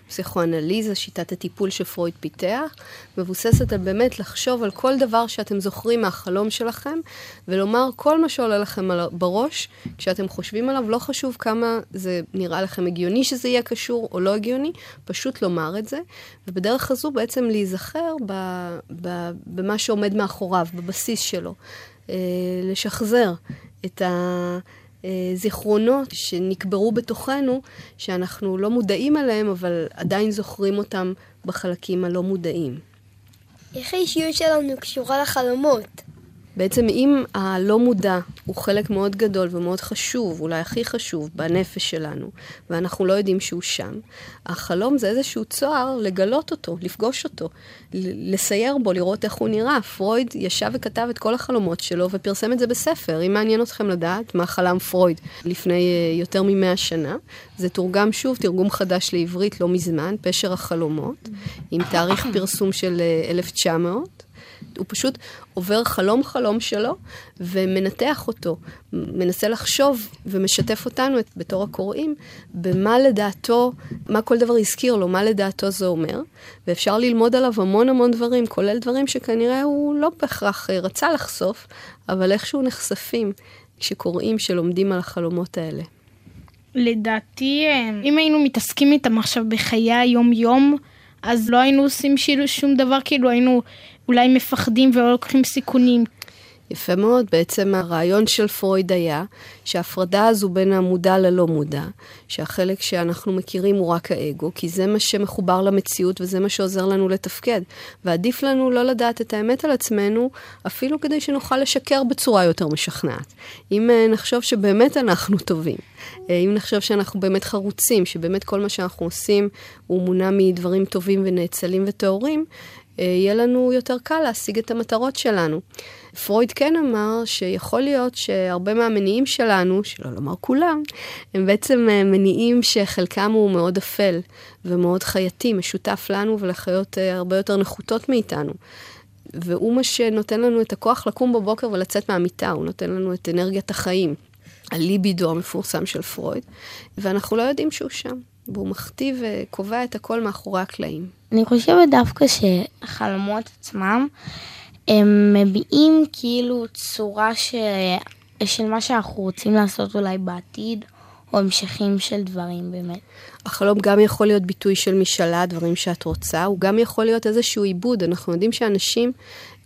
הפסיכואנליזה, שיטת הטיפול שפרויד פיתח, מבוססת על באמת לחשוב על כל דבר שאתם זוכרים מהחלום שלכם, ולומר כל מה שעולה לכם בראש, כשאתם חושבים עליו, לא חשוב כמה זה נראה לכם הגיוני שזה יהיה קשור או לא הגיוני, פשוט לומר את זה, ובדרך הזו בעצם להיזכר ב, ב, במה שעומד מאחוריו, בבסיס שלו. אה, לשחזר את הזיכרונות שנקברו בתוכנו, שאנחנו לא מודעים אליהם, אבל עדיין זוכרים אותם בחלקים הלא מודעים. איך האישיות שלנו קשורה לחלומות? בעצם אם הלא מודע הוא חלק מאוד גדול ומאוד חשוב, אולי הכי חשוב, בנפש שלנו, ואנחנו לא יודעים שהוא שם, החלום זה איזשהו צוהר לגלות אותו, לפגוש אותו, לסייר בו, לראות איך הוא נראה. פרויד ישב וכתב את כל החלומות שלו ופרסם את זה בספר. אם מעניין אתכם לדעת מה חלם פרויד לפני אה, יותר ממאה שנה, זה תורגם שוב, תרגום חדש לעברית לא מזמן, פשר החלומות, עם תאריך פרסום של אה, 1900. הוא פשוט עובר חלום-חלום שלו ומנתח אותו, מנסה לחשוב ומשתף אותנו, את- בתור הקוראים, במה לדעתו, מה כל דבר הזכיר לו, מה לדעתו זה אומר, ואפשר ללמוד עליו המון המון דברים, כולל דברים שכנראה הוא לא בהכרח אה, רצה לחשוף, אבל איכשהו נחשפים כשקוראים שלומדים על החלומות האלה. לדעתי, אה, אם היינו מתעסקים איתם עכשיו בחיי היום-יום, אז לא היינו עושים שום דבר, כאילו היינו אולי מפחדים ולא לוקחים סיכונים. יפה מאוד, בעצם הרעיון של פרויד היה שההפרדה הזו בין המודע ללא מודע, שהחלק שאנחנו מכירים הוא רק האגו, כי זה מה שמחובר למציאות וזה מה שעוזר לנו לתפקד. ועדיף לנו לא לדעת את האמת על עצמנו, אפילו כדי שנוכל לשקר בצורה יותר משכנעת. אם אה, נחשוב שבאמת אנחנו טובים, אה, אם נחשוב שאנחנו באמת חרוצים, שבאמת כל מה שאנחנו עושים הוא מונע מדברים טובים ונאצלים וטהורים, יהיה לנו יותר קל להשיג את המטרות שלנו. פרויד כן אמר שיכול להיות שהרבה מהמניעים שלנו, שלא לומר כולם, הם בעצם אה, מניעים שחלקם הוא מאוד אפל ומאוד חייתי, משותף לנו ולחיות אה, הרבה יותר נחותות מאיתנו. והוא מה שנותן לנו את הכוח לקום בבוקר ולצאת מהמיטה, הוא נותן לנו את אנרגיית החיים, הליבידו המפורסם של פרויד, ואנחנו לא יודעים שהוא שם, והוא מכתיב וקובע את הכל מאחורי הקלעים. אני חושבת דווקא שהחלומות עצמם, הם מביעים כאילו צורה ש... של מה שאנחנו רוצים לעשות אולי בעתיד, או המשכים של דברים באמת. החלום גם יכול להיות ביטוי של משאלה, דברים שאת רוצה, הוא גם יכול להיות איזשהו עיבוד. אנחנו יודעים שאנשים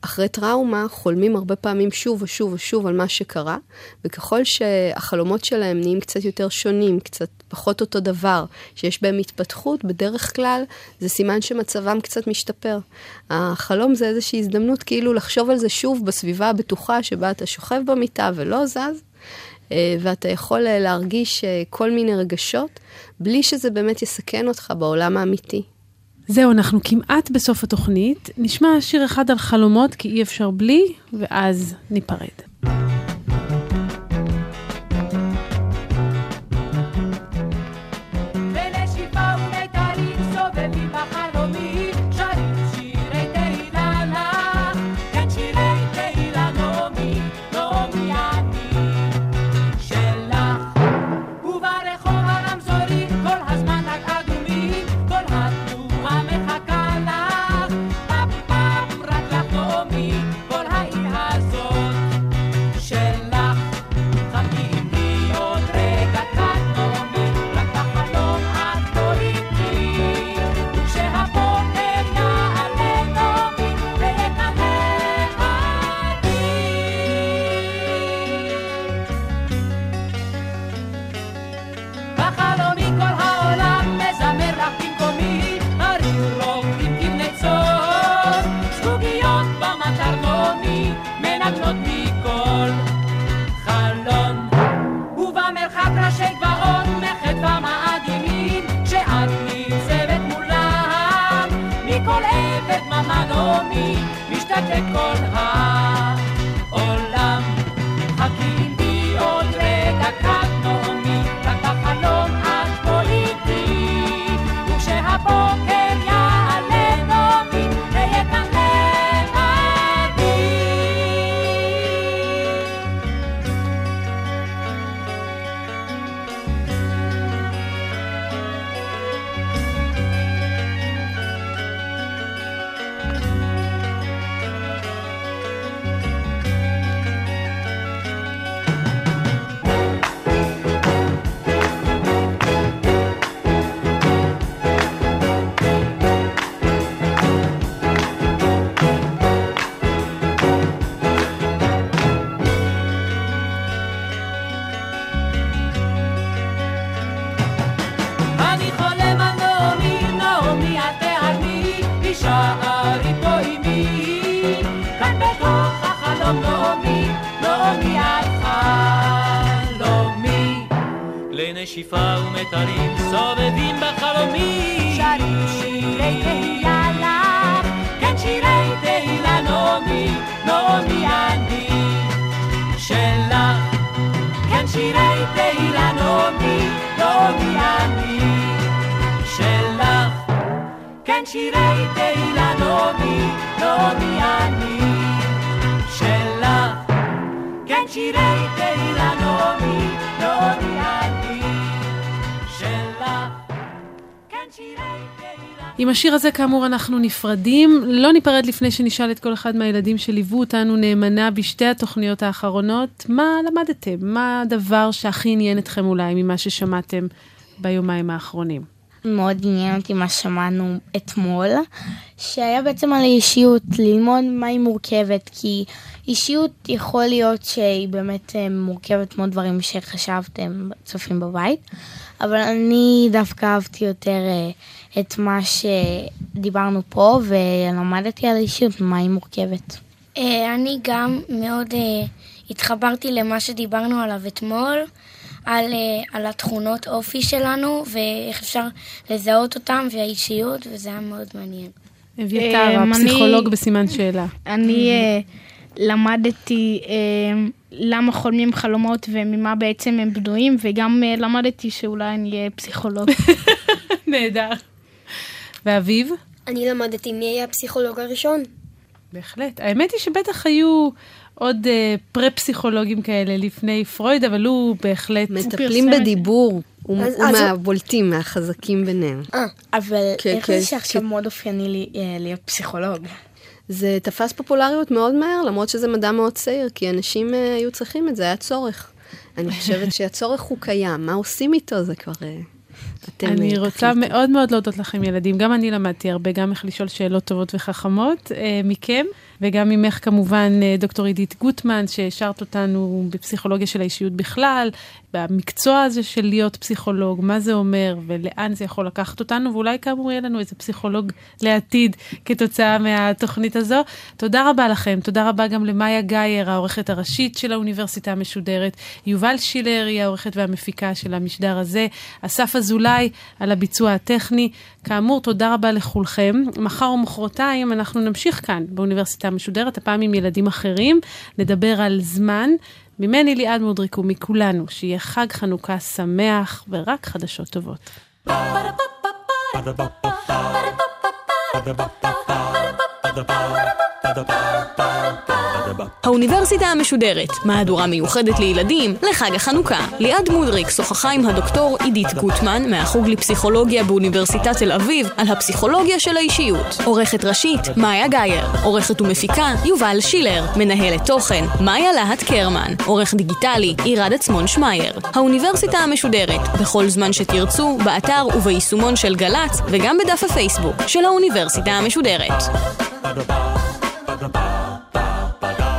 אחרי טראומה חולמים הרבה פעמים שוב ושוב ושוב על מה שקרה, וככל שהחלומות שלהם נהיים קצת יותר שונים, קצת פחות אותו דבר, שיש בהם התפתחות, בדרך כלל זה סימן שמצבם קצת משתפר. החלום זה איזושהי הזדמנות כאילו לחשוב על זה שוב בסביבה הבטוחה שבה אתה שוכב במיטה ולא זז. אה, ואתה יכול אה, להרגיש אה, כל מיני רגשות, בלי שזה באמת יסכן אותך בעולם האמיתי. זהו, אנחנו כמעט בסוף התוכנית. נשמע שיר אחד על חלומות, כי אי אפשר בלי, ואז ניפרד. השיר הזה כאמור אנחנו נפרדים. לא ניפרד לפני שנשאל את כל אחד מהילדים שליוו אותנו נאמנה בשתי התוכניות האחרונות. מה למדתם? מה הדבר שהכי עניין אתכם אולי ממה ששמעתם ביומיים האחרונים? מאוד עניין אותי מה ששמענו אתמול, שהיה בעצם על האישיות, ללמוד מה היא מורכבת, כי אישיות יכול להיות שהיא באמת אה, מורכבת מאוד דברים שחשבתם, צופים בבית, אבל אני דווקא אהבתי יותר אה, את מה שדיברנו פה, ולמדתי על האישיות, מה היא מורכבת. אה, אני גם מאוד אה, התחברתי למה שדיברנו עליו אתמול, על, אה, על התכונות אופי שלנו ואיך אפשר לזהות אותם והאישיות, וזה היה מאוד מעניין. אביתר, הפסיכולוג בסימן שאלה. אני למדתי למה חולמים חלומות וממה בעצם הם בנויים, וגם למדתי שאולי אני אהיה פסיכולוג. [laughs] נהדר. ואביב? אני למדתי מי היה הפסיכולוג הראשון. בהחלט. האמת היא שבטח היו עוד אה, פרה-פסיכולוגים כאלה לפני פרויד, אבל הוא בהחלט... מטפלים הוא בדיבור, הוא אז- הוא אז- מהבולטים, מהחזקים ביניהם. אבל כן, איך כן, זה שעכשיו מאוד אופייני לי אה, להיות פסיכולוג? זה תפס פופולריות מאוד מהר, למרות שזה מדע מאוד צעיר, כי אנשים אה, היו צריכים את זה, היה צורך. אני חושבת שהצורך הוא קיים, מה עושים איתו זה כבר... אתם אני אה, רוצה מאוד מאוד להודות לכם ילדים, גם אני למדתי הרבה, גם איך לשאול שאלות טובות וחכמות אה, מכם, וגם ממך כמובן אה, דוקטור עידית גוטמן, שהשארת אותנו בפסיכולוגיה של האישיות בכלל, במקצוע הזה של להיות פסיכולוג, מה זה אומר ולאן זה יכול לקחת אותנו, ואולי כאמור יהיה לנו איזה פסיכולוג לעתיד כתוצאה מהתוכנית הזו. תודה רבה לכם, תודה רבה גם למאיה גאייר, העורכת הראשית של האוניברסיטה המשודרת, יובל שילר היא העורכת והמפיקה של המשדר הזה, אסף אזולאי על הביצוע הטכני. כאמור, תודה רבה לכולכם. מחר ומחרתיים אנחנו נמשיך כאן באוניברסיטה המשודרת, הפעם עם ילדים אחרים, נדבר על זמן. ממני ליעד מודריק ומכולנו, שיהיה חג חנוכה שמח ורק חדשות טובות. האוניברסיטה המשודרת, מהדורה מיוחדת לילדים לחג החנוכה. ליעד מודריק שוחחה עם הדוקטור עידית גוטמן מהחוג לפסיכולוגיה באוניברסיטת תל אביב על הפסיכולוגיה של האישיות. עורכת ראשית, מאיה גאייר. עורכת ומפיקה, יובל שילר. מנהלת תוכן, מאיה להט קרמן. עורך דיגיטלי, עירד עצמון שמייר. האוניברסיטה המשודרת, בכל זמן שתרצו, באתר וביישומון של גל"צ, וגם בדף הפייסבוק של האוניברסיטה המשודרת. ba ba ba ba.